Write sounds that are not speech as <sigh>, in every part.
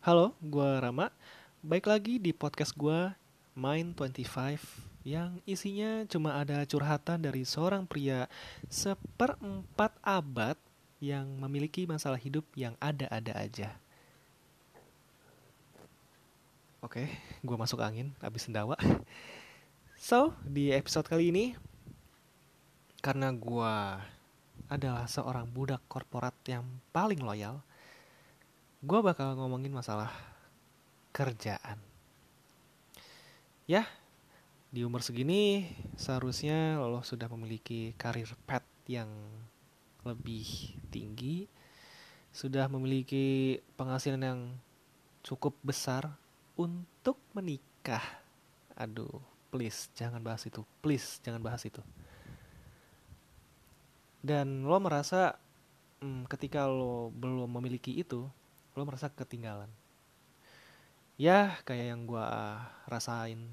Halo, gue Rama. Baik lagi di podcast gue Mind 25 yang isinya cuma ada curhatan dari seorang pria seperempat abad yang memiliki masalah hidup yang ada-ada aja. Oke, gue masuk angin abis sendawa. So, di episode kali ini, karena gue adalah seorang budak korporat yang paling loyal, gue bakal ngomongin masalah kerjaan. Ya, di umur segini seharusnya lo sudah memiliki karir pet yang lebih tinggi, sudah memiliki penghasilan yang cukup besar untuk menikah. Aduh, please jangan bahas itu, please jangan bahas itu. Dan lo merasa hmm, ketika lo belum memiliki itu, lo merasa ketinggalan? Ya kayak yang gue rasain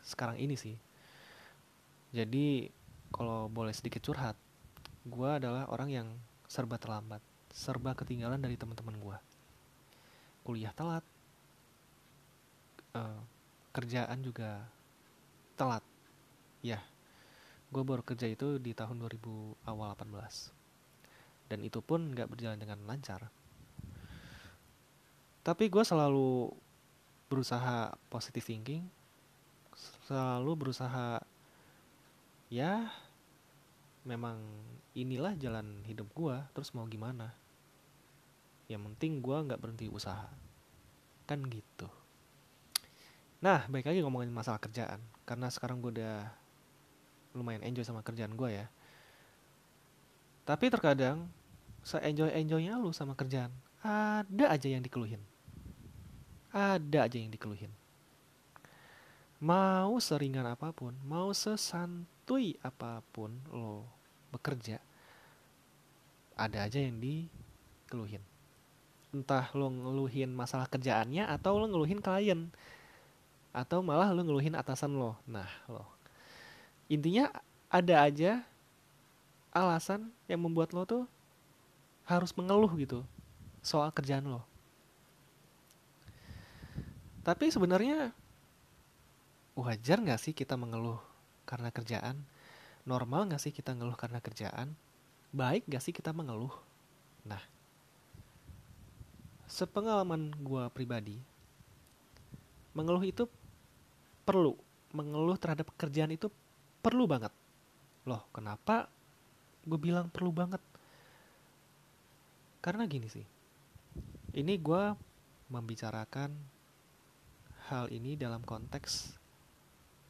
sekarang ini sih. Jadi kalau boleh sedikit curhat gue adalah orang yang serba terlambat serba ketinggalan dari teman-teman gue kuliah telat uh, kerjaan juga telat. Ya gue baru kerja itu di tahun 2000 awal 18 dan itu pun nggak berjalan dengan lancar tapi gue selalu berusaha positive thinking selalu berusaha ya memang inilah jalan hidup gue terus mau gimana? Yang penting gue nggak berhenti usaha. Kan gitu. Nah baik lagi ngomongin masalah kerjaan. Karena sekarang gue udah lumayan enjoy sama kerjaan gue ya. Tapi terkadang se enjoy enjoynya lu sama kerjaan ada aja yang dikeluhin ada aja yang dikeluhin. Mau seringan apa pun, mau sesantuy apa pun lo bekerja, ada aja yang dikeluhin. Entah lo ngeluhin masalah kerjaannya atau lo ngeluhin klien. Atau malah lo ngeluhin atasan lo. Nah, lo. Intinya ada aja alasan yang membuat lo tuh harus mengeluh gitu soal kerjaan lo tapi sebenarnya wajar nggak sih kita mengeluh karena kerjaan? Normal nggak sih kita ngeluh karena kerjaan? Baik nggak sih kita mengeluh? Nah, sepengalaman gue pribadi, mengeluh itu perlu. Mengeluh terhadap kerjaan itu perlu banget. Loh, kenapa gue bilang perlu banget? Karena gini sih, ini gue membicarakan hal ini dalam konteks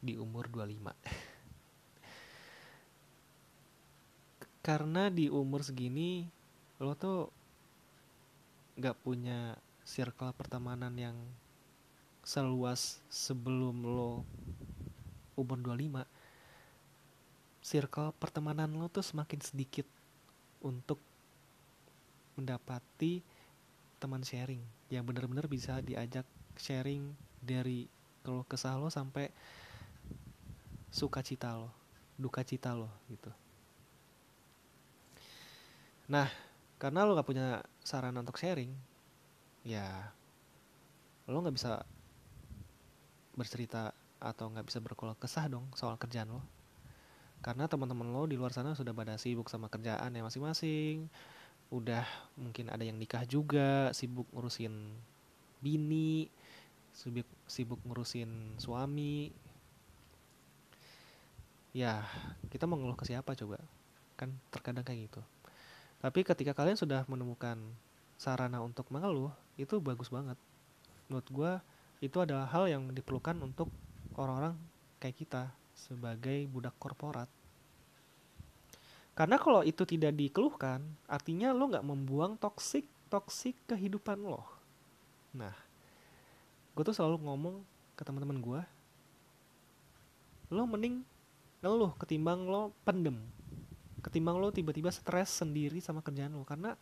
di umur 25. <laughs> Karena di umur segini lo tuh gak punya circle pertemanan yang seluas sebelum lo umur 25 circle pertemanan lo tuh semakin sedikit untuk mendapati teman sharing yang benar-benar bisa diajak sharing dari kalau kesah lo sampai sukacita lo duka cita lo gitu. Nah karena lo gak punya sarana untuk sharing ya lo gak bisa bercerita atau nggak bisa berkeluh kesah dong soal kerjaan lo. Karena teman-teman lo di luar sana sudah pada sibuk sama kerjaan ya masing-masing udah mungkin ada yang nikah juga sibuk ngurusin bini sibuk sibuk ngurusin suami. Ya kita mau ngeluh ke siapa coba? Kan terkadang kayak gitu. Tapi ketika kalian sudah menemukan sarana untuk mengeluh itu bagus banget. Menurut gue itu adalah hal yang diperlukan untuk orang-orang kayak kita sebagai budak korporat. Karena kalau itu tidak dikeluhkan artinya lo nggak membuang toksik toksik kehidupan lo. Nah gue tuh selalu ngomong ke teman-teman gue lo mending ngeluh ketimbang lo pendem ketimbang lo tiba-tiba stres sendiri sama kerjaan lo. Karena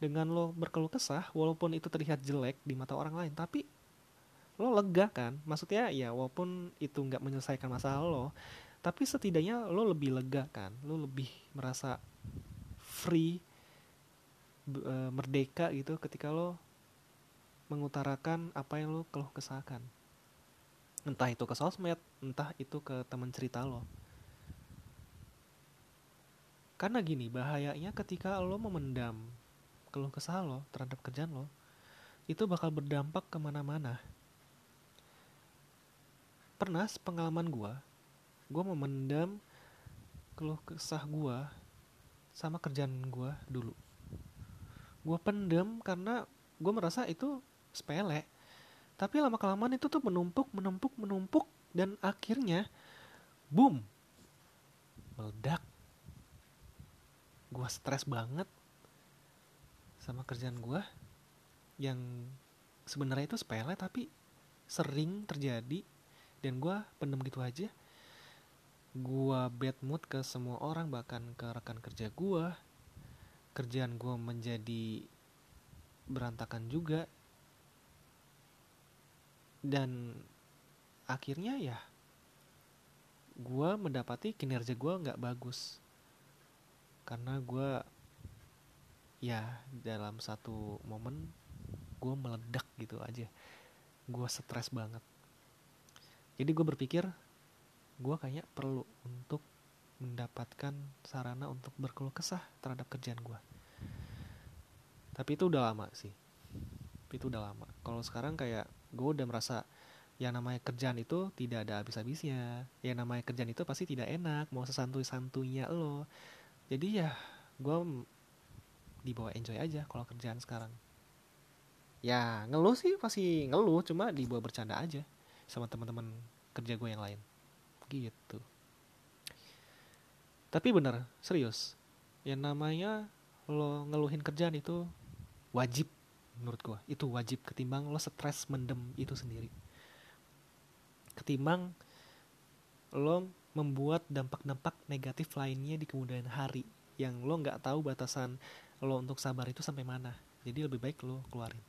dengan lo berkeluh kesah walaupun itu terlihat jelek di mata orang lain tapi lo lega kan? Maksudnya ya walaupun itu nggak menyelesaikan masalah lo tapi setidaknya lo lebih lega kan? Lo lebih merasa free e, merdeka gitu ketika lo mengutarakan apa yang lo keluh kesahkan. Entah itu ke sosmed entah itu ke teman cerita lo. Karena gini bahayanya ketika lo memendam keluh kesah lo terhadap kerjaan lo itu bakal berdampak ke mana-mana. Pernah pengalaman gue gue memendam keluh kesah gue sama kerjaan gue dulu. Gue pendem karena gue merasa itu sepele. Tapi lama kelamaan itu tuh menumpuk menumpuk menumpuk dan akhirnya boom meledak. Gue stres banget sama kerjaan gue yang sebenarnya itu sepele tapi sering terjadi. Dan gue pendem gitu aja. Gue bad mood ke semua orang bahkan ke rekan kerja gue kerjaan gue menjadi berantakan juga dan akhirnya ya gue mendapati kinerja gue nggak bagus. Karena gue ya dalam satu momen gue meledak gitu aja. Gue stres banget. Jadi gue berpikir gue kayaknya perlu untuk mendapatkan sarana untuk berkeluh kesah terhadap kerjaan gue tapi itu udah lama sih. Itu udah lama. Kalau sekarang kayak gue udah merasa yang namanya kerjaan itu tidak ada habis-habisnya. Yang namanya kerjaan itu pasti tidak enak mau sesantuy-santunya lo. Jadi ya gue dibawa enjoy aja kalau kerjaan sekarang. Ya ngeluh sih pasti ngeluh cuma dibawa bercanda aja sama teman-teman kerja gue yang lain. Gitu. Tapi bener serius yang namanya lo ngeluhin kerjaan itu wajib menurut gue itu wajib ketimbang lo stres mendem itu sendiri. Ketimbang lo membuat dampak-dampak negatif lainnya di kemudian hari yang lo nggak tahu batasan lo untuk sabar itu sampai mana. Jadi lebih baik lo keluarin.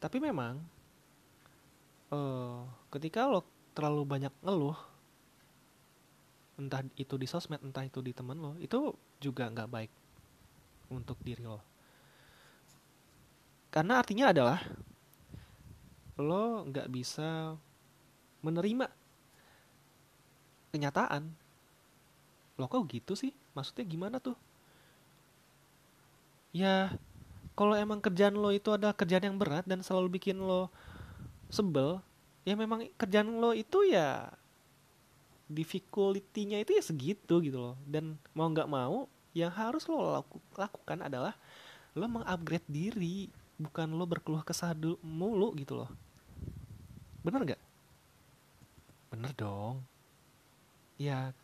Tapi memang uh, ketika lo terlalu banyak ngeluh entah itu di sosmed entah itu di temen lo itu juga nggak baik untuk diri lo. Karena artinya adalah lo nggak bisa menerima kenyataan. Lo kok gitu sih? Maksudnya gimana tuh? Ya, kalau emang kerjaan lo itu adalah kerjaan yang berat dan selalu bikin lo sebel, ya memang kerjaan lo itu ya difficulty-nya itu ya segitu gitu loh. Dan mau nggak mau yang harus lo laku, lakukan adalah lo mengupgrade diri bukan lo berkeluh kesah mulu gitu loh. Bener gak bener dong. Ya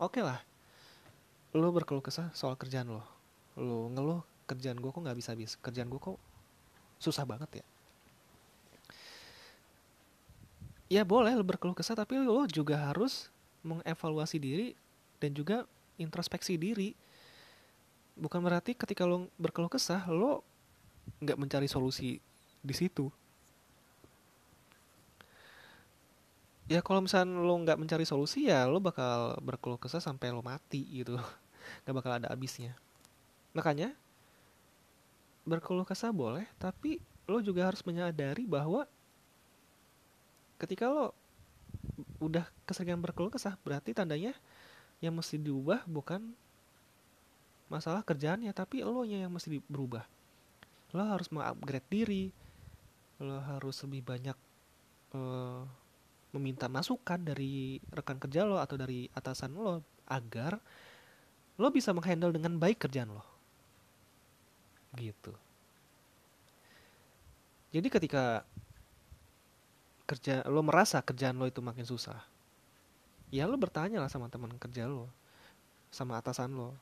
oke okay lah. Lo berkeluh kesah soal kerjaan lo. Lo ngeluh kerjaan gue kok nggak bisa habis kerjaan gue kok susah banget ya? Ya boleh lo berkeluh kesah tapi lo juga harus mengevaluasi diri dan juga introspeksi diri bukan berarti ketika lo berkeluh kesah lo nggak mencari solusi di situ. Ya kalau misalnya lo nggak mencari solusi ya lo bakal berkeluh kesah sampai lo mati gitu. <laughs> Nggak bakal ada habisnya. Makanya berkeluh kesah boleh tapi lo juga harus menyadari bahwa ketika lo udah keseringan berkeluh kesah berarti tandanya yang mesti diubah bukan masalah kerjaannya tapi lo yang mesti berubah. Lo harus mengupgrade diri lo harus lebih banyak uh, meminta masukan dari rekan kerja lo atau dari atasan lo agar lo bisa menghandle dengan baik kerjaan lo. Gitu. Jadi ketika kerja lo merasa kerjaan lo itu makin susah ya lo bertanya lah sama teman kerja lo sama atasan lo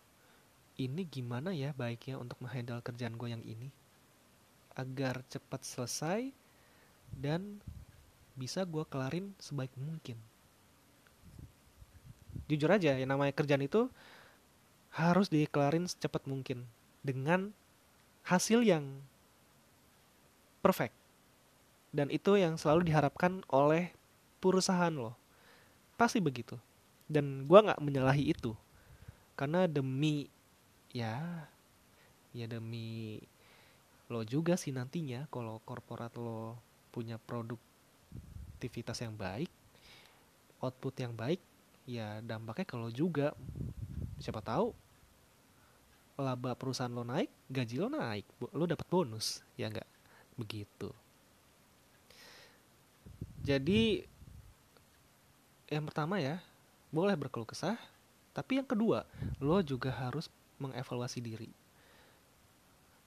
ini gimana ya baiknya untuk menghandle kerjaan gue yang ini? Agar cepat selesai dan bisa gue kelarin sebaik mungkin. Jujur aja yang namanya kerjaan itu harus dikelarin secepat mungkin dengan hasil yang perfect. Dan itu yang selalu diharapkan oleh perusahaan lo pasti begitu. Dan gue nggak menyalahi itu. Karena demi ya ya demi lo juga sih nantinya. Kalau korporat lo punya produktivitas yang baik output yang baik ya dampaknya kalau juga. Siapa tahu laba perusahaan lo naik gaji lo naik. Lo dapat bonus ya enggak begitu. Jadi yang pertama ya boleh berkeluh kesah tapi yang kedua lo juga harus mengevaluasi diri.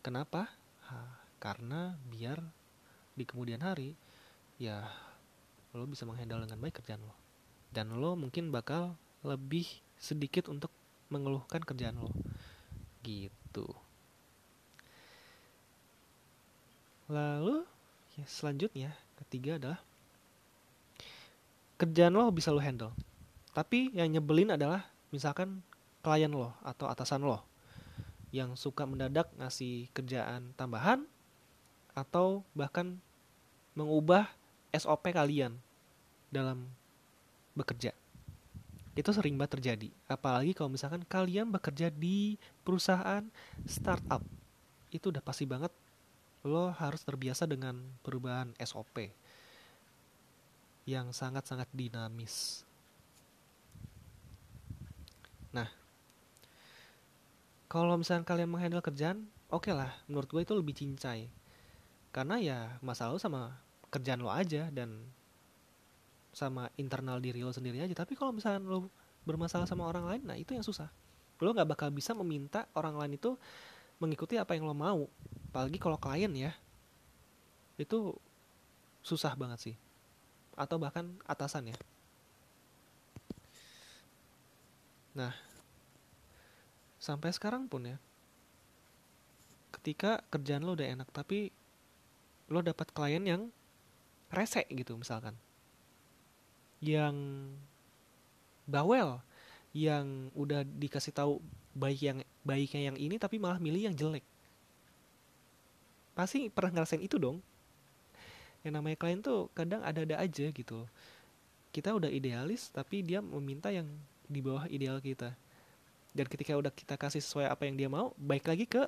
Kenapa? Ha, karena biar di kemudian hari ya lo bisa menghandle dengan baik kerjaan lo. Dan lo mungkin bakal lebih sedikit untuk mengeluhkan kerjaan lo. Gitu. Lalu ya selanjutnya ketiga adalah kerjaan lo bisa lo handle tapi yang nyebelin adalah misalkan klien lo atau atasan lo yang suka mendadak ngasih kerjaan tambahan atau bahkan mengubah SOP kalian dalam bekerja. Itu sering banget terjadi. Apalagi kalau misalkan kalian bekerja di perusahaan startup. Itu udah pasti banget lo harus terbiasa dengan perubahan SOP yang sangat-sangat dinamis. Nah, kalau misalnya kalian menghandle kerjaan, oke okay lah, menurut gue itu lebih cincai. Karena ya masalah lo sama kerjaan lo aja dan sama internal diri lo sendiri aja. Tapi kalau misalnya lo bermasalah sama orang lain nah itu yang susah. Lo nggak bakal bisa meminta orang lain itu mengikuti apa yang lo mau. Apalagi kalau klien ya. Itu susah banget sih atau bahkan atasan ya. Nah sampai sekarang pun ya ketika kerjaan lo udah enak tapi lo dapat klien yang rese gitu misalkan. Yang bawel yang udah dikasih tahu baik yang baiknya yang ini tapi malah milih yang jelek. Pasti pernah ngerasain itu dong yang namanya klien tuh kadang ada-ada aja gitu kita udah idealis tapi dia meminta yang di bawah ideal kita. Dan ketika udah kita kasih sesuai apa yang dia mau baik lagi ke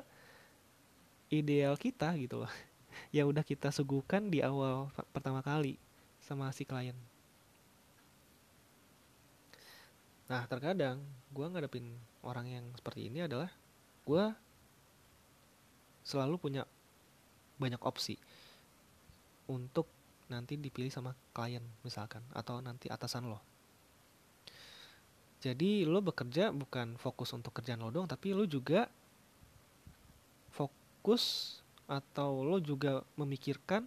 ideal kita gitu loh. <laughs> Yang udah kita suguhkan di awal pertama kali sama si klien. Nah terkadang gue ngadepin orang yang seperti ini adalah gue selalu punya banyak opsi untuk nanti dipilih sama klien misalkan atau nanti atasan lo. Jadi lo bekerja bukan fokus untuk kerjaan lo doang tapi lo juga fokus atau lo juga memikirkan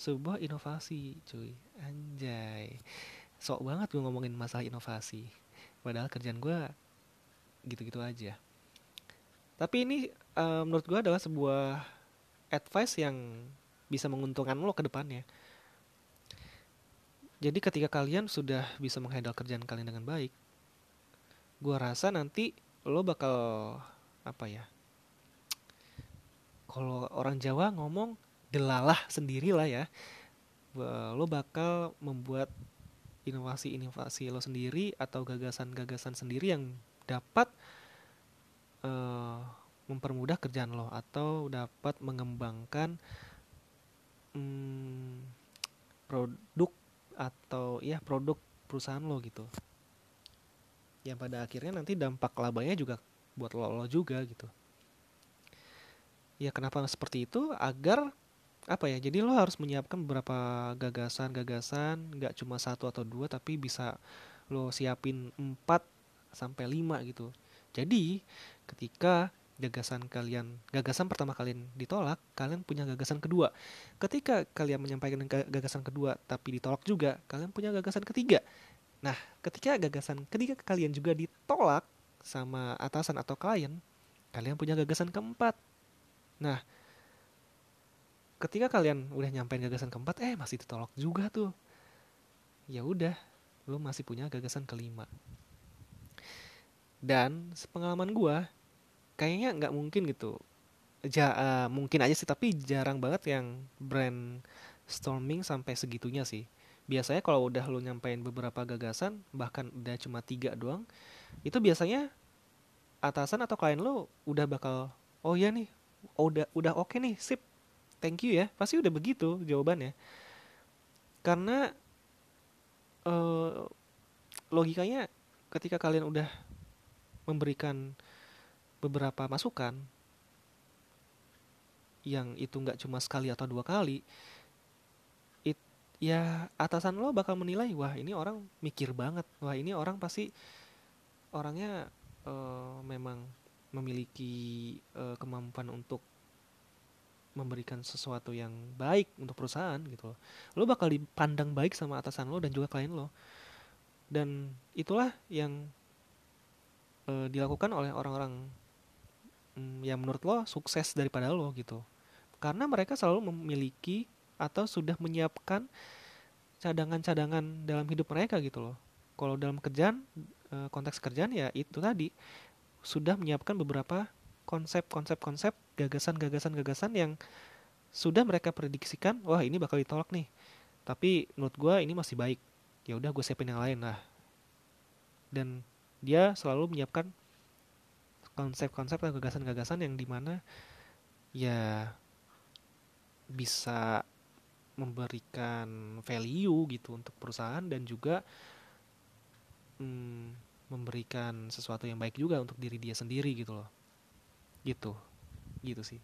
sebuah inovasi cuy. Anjay. Sok banget gue ngomongin masalah inovasi. Padahal kerjaan gue gitu-gitu aja. Tapi ini uh, menurut gue adalah sebuah advice yang bisa menguntungkan lo ke depannya. Jadi ketika kalian sudah bisa menghandle kerjaan kalian dengan baik gue rasa nanti lo bakal apa ya kalau orang Jawa ngomong delalah sendiri lah ya lo bakal membuat inovasi-inovasi lo sendiri atau gagasan-gagasan sendiri yang dapat uh, mempermudah kerjaan lo atau dapat mengembangkan um, produk atau ya produk perusahaan lo gitu. Yang pada akhirnya nanti dampak labanya juga buat lo, lo juga gitu. Ya kenapa seperti itu? Agar apa ya jadi lo harus menyiapkan beberapa gagasan-gagasan nggak cuma satu atau dua tapi bisa lo siapin empat sampai lima gitu. Jadi ketika gagasan kalian gagasan pertama kalian ditolak kalian punya gagasan kedua. Ketika kalian menyampaikan gagasan kedua tapi ditolak juga kalian punya gagasan ketiga. Nah ketika gagasan ketiga kalian juga ditolak sama atasan atau klien kalian punya gagasan keempat. Nah ketika kalian udah nyampein gagasan keempat eh masih ditolak juga tuh. Ya udah lu masih punya gagasan kelima. Dan sepengalaman gue kayaknya nggak mungkin gitu. Ja, uh, mungkin aja sih tapi jarang banget yang brand storming sampai segitunya sih. Biasanya kalau udah lu nyampein beberapa gagasan bahkan udah cuma tiga doang itu biasanya atasan atau klien lo udah bakal oh ya nih oh, udah udah oke okay nih sip thank you ya. Pasti udah begitu jawabannya. Karena uh, logikanya ketika kalian udah memberikan beberapa masukan yang itu nggak cuma sekali atau dua kali it ya atasan lo bakal menilai wah ini orang mikir banget wah ini orang pasti orangnya uh, memang memiliki uh, kemampuan untuk memberikan sesuatu yang baik untuk perusahaan gitu loh. Lo bakal dipandang baik sama atasan lo dan juga klien lo. Dan itulah yang uh, dilakukan oleh orang-orang um, yang menurut lo sukses daripada lo gitu. Karena mereka selalu memiliki atau sudah menyiapkan cadangan-cadangan dalam hidup mereka gitu loh. Kalau dalam kerjaan uh, konteks kerjaan ya itu tadi sudah menyiapkan beberapa konsep-konsep-konsep gagasan-gagasan-gagasan yang sudah mereka prediksikan wah ini bakal ditolak nih tapi menurut gue ini masih baik ya udah gue siapin yang lain lah dan dia selalu menyiapkan konsep-konsep atau gagasan-gagasan yang di mana ya bisa memberikan value gitu untuk perusahaan dan juga hmm, memberikan sesuatu yang baik juga untuk diri dia sendiri gitu loh. Gitu gitu sih.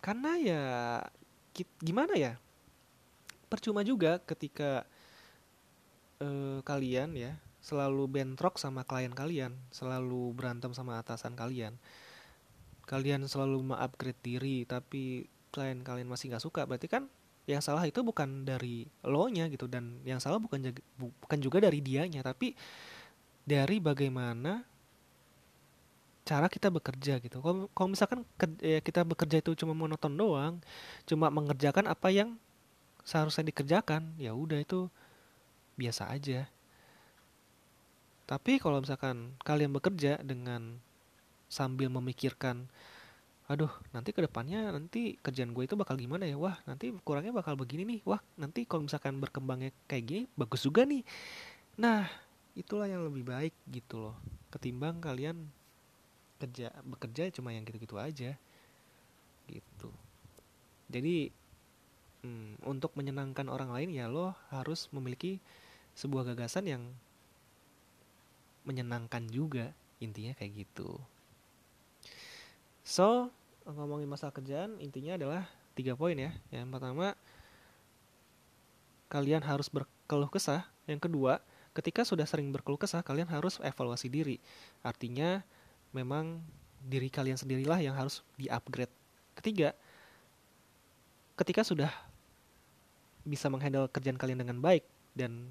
Karena ya gimana ya? Percuma juga ketika uh, kalian ya selalu bentrok sama klien kalian selalu berantem sama atasan kalian kalian selalu mengupgrade diri tapi klien kalian masih nggak suka berarti kan yang salah itu bukan dari lo nya gitu dan yang salah bukan bukan juga dari dianya tapi dari bagaimana cara kita bekerja gitu. Kalau, misalkan ya kita bekerja itu cuma monoton doang, cuma mengerjakan apa yang seharusnya dikerjakan, ya udah itu biasa aja. Tapi kalau misalkan kalian bekerja dengan sambil memikirkan, aduh nanti ke depannya nanti kerjaan gue itu bakal gimana ya, wah nanti kurangnya bakal begini nih, wah nanti kalau misalkan berkembangnya kayak gini bagus juga nih. Nah itulah yang lebih baik gitu loh, ketimbang kalian kerja bekerja cuma yang gitu-gitu aja. Gitu. Jadi hmm, untuk menyenangkan orang lain ya lo harus memiliki sebuah gagasan yang menyenangkan juga intinya kayak gitu. So ngomongin masalah kerjaan intinya adalah tiga poin ya. Yang pertama kalian harus berkeluh kesah. Yang kedua ketika sudah sering berkeluh kesah kalian harus evaluasi diri. Artinya memang diri kalian sendirilah yang harus di-upgrade. Ketiga, ketika sudah bisa menghandle kerjaan kalian dengan baik dan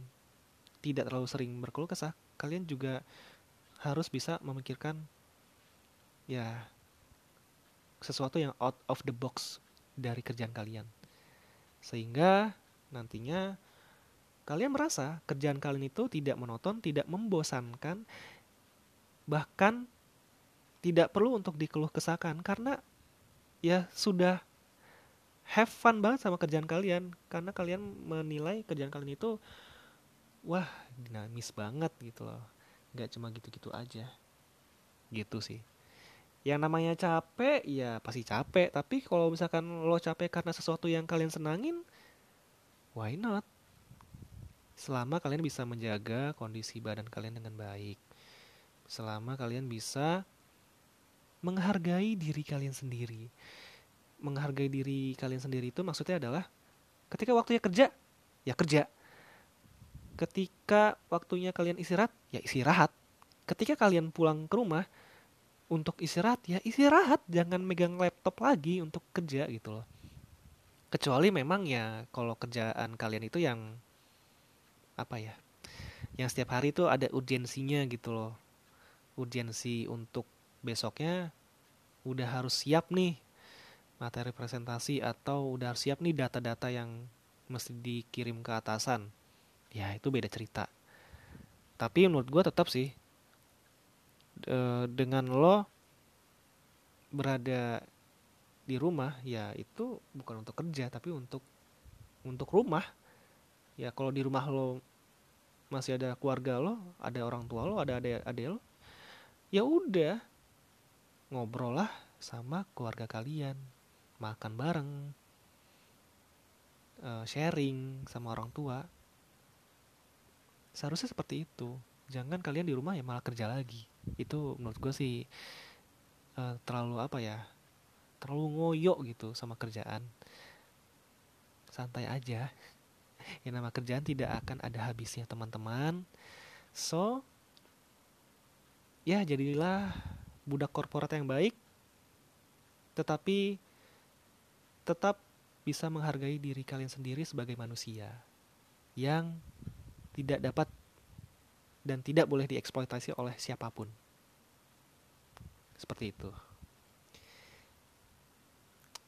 tidak terlalu sering berkeluh kesah, kalian juga harus bisa memikirkan ya sesuatu yang out of the box dari kerjaan kalian. Sehingga nantinya kalian merasa kerjaan kalian itu tidak monoton, tidak membosankan, bahkan tidak perlu untuk dikeluh kesahkan karena ya sudah have fun banget sama kerjaan kalian karena kalian menilai kerjaan kalian itu wah dinamis banget gitu loh. Nggak cuma gitu-gitu aja. Gitu sih. Yang namanya capek ya pasti capek. Tapi kalau misalkan lo capek karena sesuatu yang kalian senangin why not? Selama kalian bisa menjaga kondisi badan kalian dengan baik. Selama kalian bisa menghargai diri kalian sendiri. Menghargai diri kalian sendiri itu maksudnya adalah ketika waktunya kerja, ya kerja. Ketika waktunya kalian istirahat, ya istirahat. Ketika kalian pulang ke rumah untuk istirahat, ya istirahat. Jangan megang laptop lagi untuk kerja gitu loh. Kecuali memang ya kalau kerjaan kalian itu yang apa ya? Yang setiap hari itu ada urgensinya gitu loh. Urgensi untuk besoknya udah harus siap nih materi presentasi atau udah harus siap nih data-data yang mesti dikirim ke atasan ya itu beda cerita. Tapi menurut gue tetap sih e, dengan lo berada di rumah ya itu bukan untuk kerja tapi untuk untuk rumah. Ya kalau di rumah lo masih ada keluarga lo ada orang tua lo ada adik lo ya udah ngobrol lah sama keluarga kalian. Makan bareng uh, sharing sama orang tua seharusnya seperti itu. Jangan kalian di rumah ya malah kerja lagi. Itu menurut gue sih uh, terlalu apa ya terlalu ngoyo gitu sama kerjaan. Santai aja. <laughs> Yang nama kerjaan tidak akan ada habisnya teman-teman. So ya jadilah budak korporat yang baik tetapi tetap bisa menghargai diri kalian sendiri sebagai manusia yang tidak dapat dan tidak boleh dieksploitasi oleh siapa pun. Seperti itu.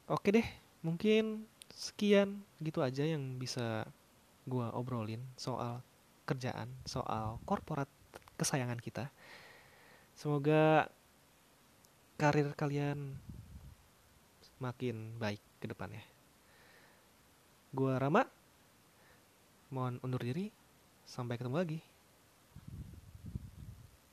Oke deh, mungkin sekian gitu aja yang bisa gue obrolin soal kerjaan, soal korporat kesayangan kita. Semoga karir kalian makin baik ke depannya. Gua Rama, mohon undur diri. Sampai ketemu lagi.